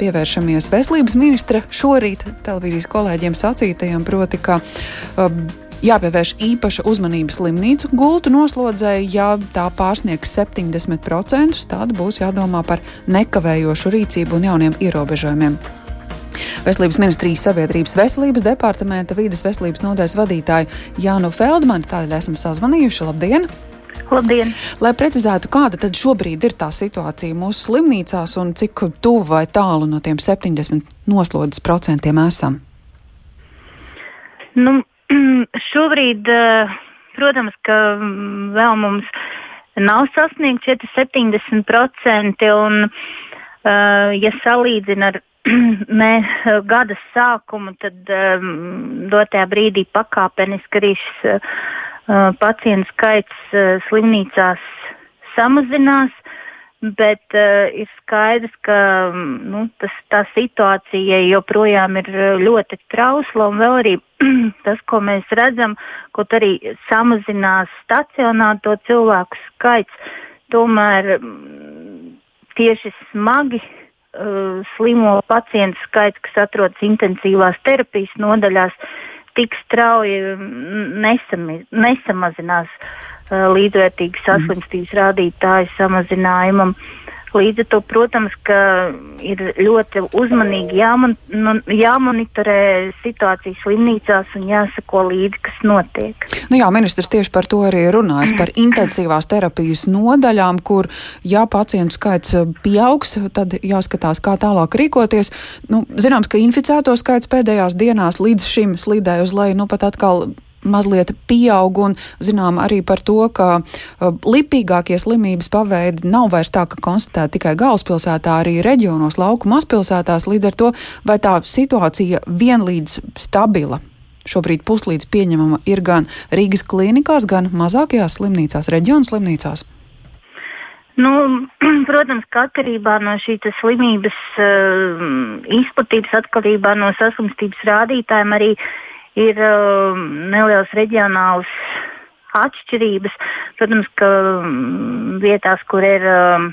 pievēršamies veselības ministra šorīt televīzijas kolēģiem sacītajam, proti, ka uh, jāpievērš īpaša uzmanība slimnīcu gultu noslodzēji. Ja tā pārsniegs 70%, tad būs jādomā par nekavējošu rīcību un jauniem ierobežojumiem. Veselības ministrijas sabiedrības veselības departamenta vīdes veselības nodaļas vadītāju Jānu Feldmanu. Tādēļ esam sazvanījuši. Labdien! Labdien! Lai precizētu, kāda tad šobrīd ir tā situācija mūsu slimnīcās un cik tuvu vai tālu no tiem 70 noslodzes procentiem esam? Nu, šobrīd, eh, protams, ka mm, vēl mums nav sasniegts šie 70%, un, eh, ja salīdzina ar mē, gada sākumu, tad um, dotajā brīdī pakāpeniski arī šis pacientu skaits uh, slimnīcās samazinās. Bet uh, ir skaidrs, ka nu, tas, tā situācija joprojām ir ļoti trausla. Un vēl arī tas, ko mēs redzam, kaut arī samazinās stacionēto cilvēku skaits, tomēr tieši smagi uh, slimo pacientu skaits, kas atrodas intensīvās terapijas nodaļās, tik strauji nesami, nesamazinās līdzvērtīgi saslimstības rādītāju samazinājumam. Uh, Līdz ar to, protams, ir ļoti uzmanīgi jāmon, nu, jāmonitorē situācija slimnīcās un jāsako līdzi, kas notiek. Nu jā, ministrs tieši par to arī runājas, par intensīvās terapijas nodaļām, kur, ja pacientu skaits pieaugs, tad jāskatās, kā tālāk rīkoties. Nu, zināms, ka inficēto skaits pēdējās dienās līdz šim slīdēja uz leju, nu pat atkal mazliet pieaug, un zinām arī par to, ka uh, lipīgākie slimības paveidi nav vairs tā, ka konstatēta tikai galvaspilsētā, arī reģionos, lauku mazpilsētās. Līdz ar to vai tā situācija vienlīdz stabila? Šobrīd puslīdz pieņemama ir gan Rīgas klīnikās, gan mazākajās slimnīcās, reģionu slimnīcās. Nu, protams, ka atkarībā no šīs slimības uh, izplatības, atkarībā no saslimstības rādītājiem arī uh, ir uh, nelielas reģionālas atšķirības. Protams, ka um, vietās, kur ir uh,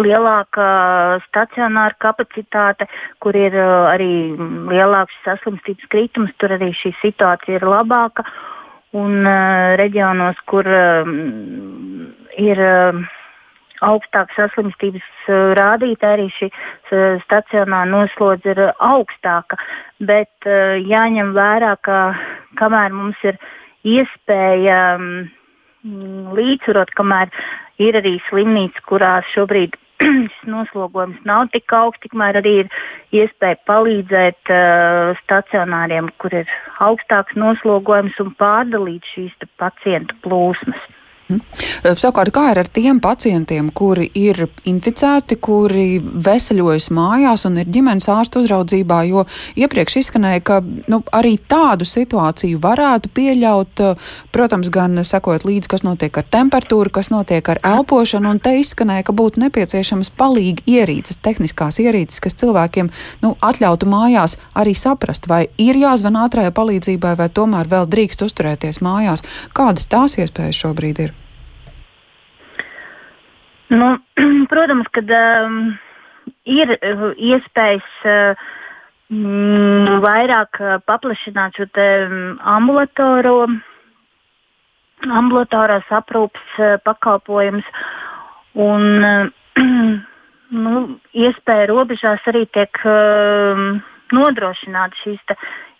lielāka stacionāra kapacitāte, kur ir uh, arī lielāks saslimstības kritums, tur arī šī situācija ir labāka. Un uh, reģionos, kur uh, ir uh, augstāka saslimstības uh, rādītāja, arī šī uh, stacionāra noslodze ir augstāka. Bet jāņem vērā, ka kamēr mums ir iespēja um, līdzsvarot, kamēr ir arī slimnīcas, kurās šobrīd šis noslogojums nav tik augsts, tikmēr arī ir iespēja palīdzēt uh, stacionāriem, kur ir augstāks noslogojums un pārdalīt šīs pacientu plūsmas. Mhm. Savukārt, kā ir ar tiem pacientiem, kuri ir inficēti, kuri veseļojas mājās un ir ģimenes ārstu uzraudzībā, jo iepriekš izskanēja, ka nu, arī tādu situāciju varētu pieļaut, protams, gan sekot līdzi, kas notiek ar temperatūru, kas notiek ar elpošanu, un te izskanēja, ka būtu nepieciešamas palīgi ierīces, tehniskās ierīces, kas cilvēkiem nu, atļautu mājās arī saprast, vai ir jāzvan ātrajai palīdzībai, vai tomēr vēl drīkst uzturēties mājās. Kādas tās iespējas šobrīd ir? Nu, protams, ka um, ir uh, iespējas uh, mm, vairāk uh, paplašināt šo um, ambulatoro, ambulatorās aprūpes uh, pakalpojumus. Un, nu, iespēja robežās arī tiek uh, nodrošināt šīs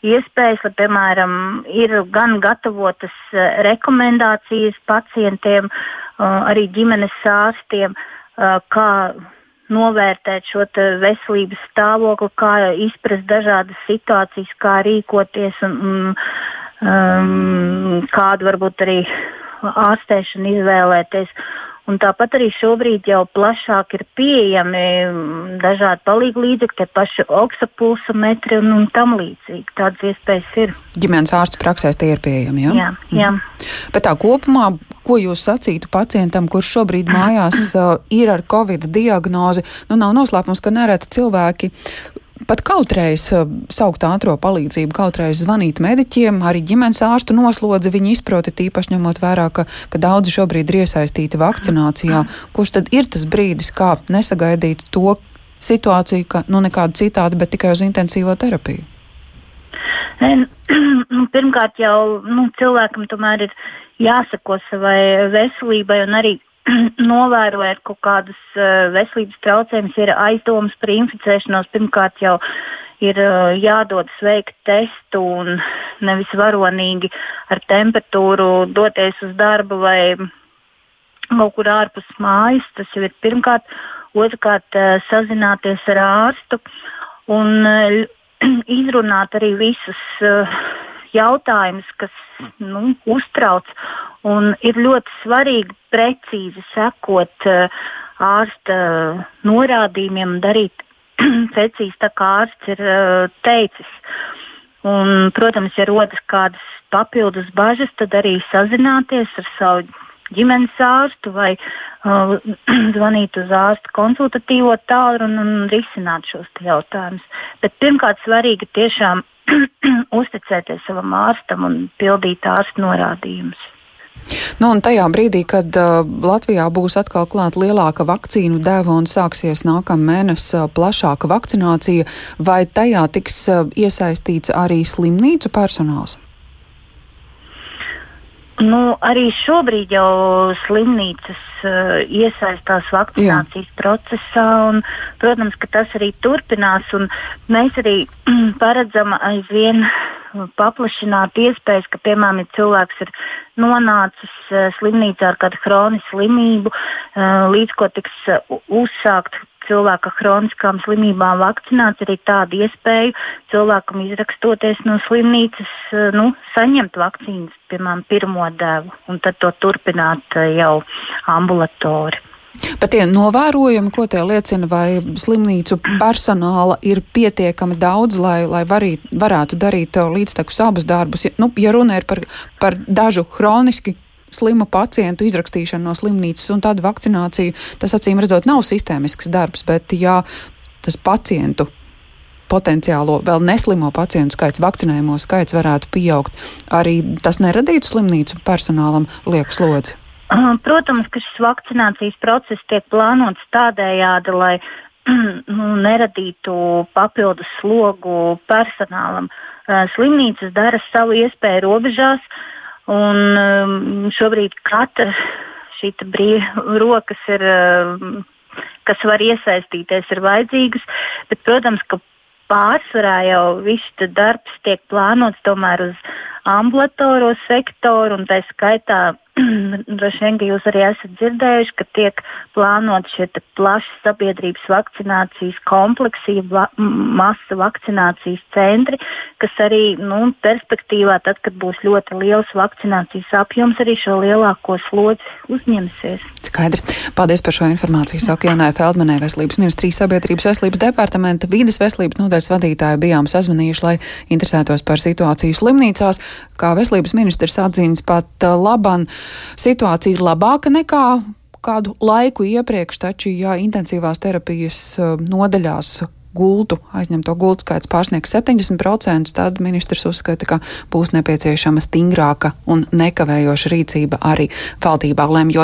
iespējas, lai, piemēram, ir gan gatavotas rekomendācijas pacientiem, uh, arī ģimenes ārstiem, kā novērtēt šo veselības stāvokli, kā izprast dažādas situācijas, kā rīkoties un, un um, kādu varbūt arī ārstēšanu izvēlēties. Un tāpat arī šobrīd jau plašāk ir pieejami dažādi palīdzīgi līdzekļi, tie paši oksapulsa metri un, un tam līdzīgi. Tādas iespējas ir. Ģimenes ārstu praksēs tie ir pieejami, jā? Jā, jā. Mm. Bet tā kopumā, ko jūs sacītu pacientam, kurš šobrīd mājās uh, ir ar covid diagnozi, nu nav noslēpums, ka nereti cilvēki pat kautrējas uh, saukt ātrā palīdzību, kautrējas zvanīt mediķiem, arī ģimenes ārstu noslodzi viņi izproti, tīpaši ņemot vērā, ka, ka daudzi šobrīd ir iesaistīti vakcinācijā. Kurš tad ir tas brīdis, kā nesagaidīt to, situāciju, ka nu nekāda citāda, bet tikai uz intensīvo terapiju? Pirmkārt, jau nu, cilvēkam tomēr ir jāsako savai veselībai un arī novērojot kaut kādus uh, veselības traucējumus, ir aizdomas par inficēšanos. Pirmkārt, jau ir uh, jādodas veikt testu un nevis varonīgi ar temperatūru doties uz darbu vai kaut kur ārpus mājas. Tas jau ir pirmkārt. Otrkārt, uh, sazināties ar ārstu un izrunāt arī visus jautājumus, kas nu, uztrauc. Ir ļoti svarīgi precīzi sekot uh, ārsta norādījumiem, darīt precīzi tā, kā ārsts ir uh, teicis. Un, protams, ja rodas kādas papildus bažas, tad arī sazināties ar savu ģimenes ārstu vai uh, zvanīt uz ārsta konsultatīvo tālruni un, un risināt šos jautājumus. Bet pirmkārt, svarīgi tiešām uzticēties savam ārstam un pildīt ārsta norādījumus. Nu, un tajā brīdī, kad uh, Latvijā būs atkal klāta lielāka vakcīnu deva un sāksies nākamā mēneša uh, plašāka vakcinācija, vai tajā tiks uh, iesaistīts arī slimnīcu personāls? Nu, arī šobrīd jau slimnīcas uh, iesaistās vakcinācijas Jā. procesā, un, protams, ka tas arī turpinās. Mēs arī paredzam aizvien paplašināt iespējas, ka, piemēram, ja cilvēks ir nonācis uh, slimnīcā ar kādu chronisku slimību, uh, līdz ko tiks uh, uzsākt cilvēka chroniskām slimībām vakcinēts, arī tāda iespēja cilvēkam izrakstoties no slimnīcas, eh, nu, saņemt vakcīnas, piemēram, pirmo devu, un tad to turpināt eh, jau ambulatori. Bet tie novērojumi, ko tie liecina, vai slimnīcu personāla ir pietiekami daudz, lai, lai varī, varētu darīt eh, līdztekus abus darbus? Ja, nu, ja runa ir par, par dažu hroniski slimu pacientu izrakstīšanu no slimnīcas un tādu vakcināciju, tas acīm redzot nav sistēmisks darbs, bet ja tas pacientu potenciālo vēl neslimo pacientu skaits, vakcinējumu skaits varētu pieaugt, arī tas neradītu slimnīcu personālam lieku slodzi. Protams, ka šis vakcinācijas process tiek plānots tādējādi, lai nu, neradītu papildus slogu personālam. Slimnīcas dara savu iespēju robežās, uh, Un um, šobrīd katra šī brīva rokas ir, um, kas var iesaistīties, ir vajadzīgas. Bet, protams, ka pārsvarā jau viss darbs tiek plānots tomēr uz ambulatorā sektoru, un tā skaitā droši vien, ka jūs arī esat dzirdējuši, ka tiek plānot šie plaši sabiedrības vakcinācijas kompleksi, va, masa vakcinācijas centri, kas arī nu, perspektīvā, tad, kad būs ļoti liels vakcinācijas apjoms, arī šo lielāko slodzi uzņemsies. Skaidrs. Paldies par šo informāciju. Saka Jānai Feldmanai, Veselības ministrijas sabiedrības veselības departamenta vīdes veselības nodaļas vadītāju bijām sazvanījuši, lai interesētos par situāciju slimnīcās. Kā veselības ministrs atzīst, pat laban situācija ir labāka nekā kādu laiku iepriekš, taču, ja intensīvās terapijas nodaļās gultu, aizņemto gultu skaits pārsniegs 70%, tad ministrs uzskata, ka būs nepieciešama stingrāka un nekavējoša rīcība arī valdībā lemjot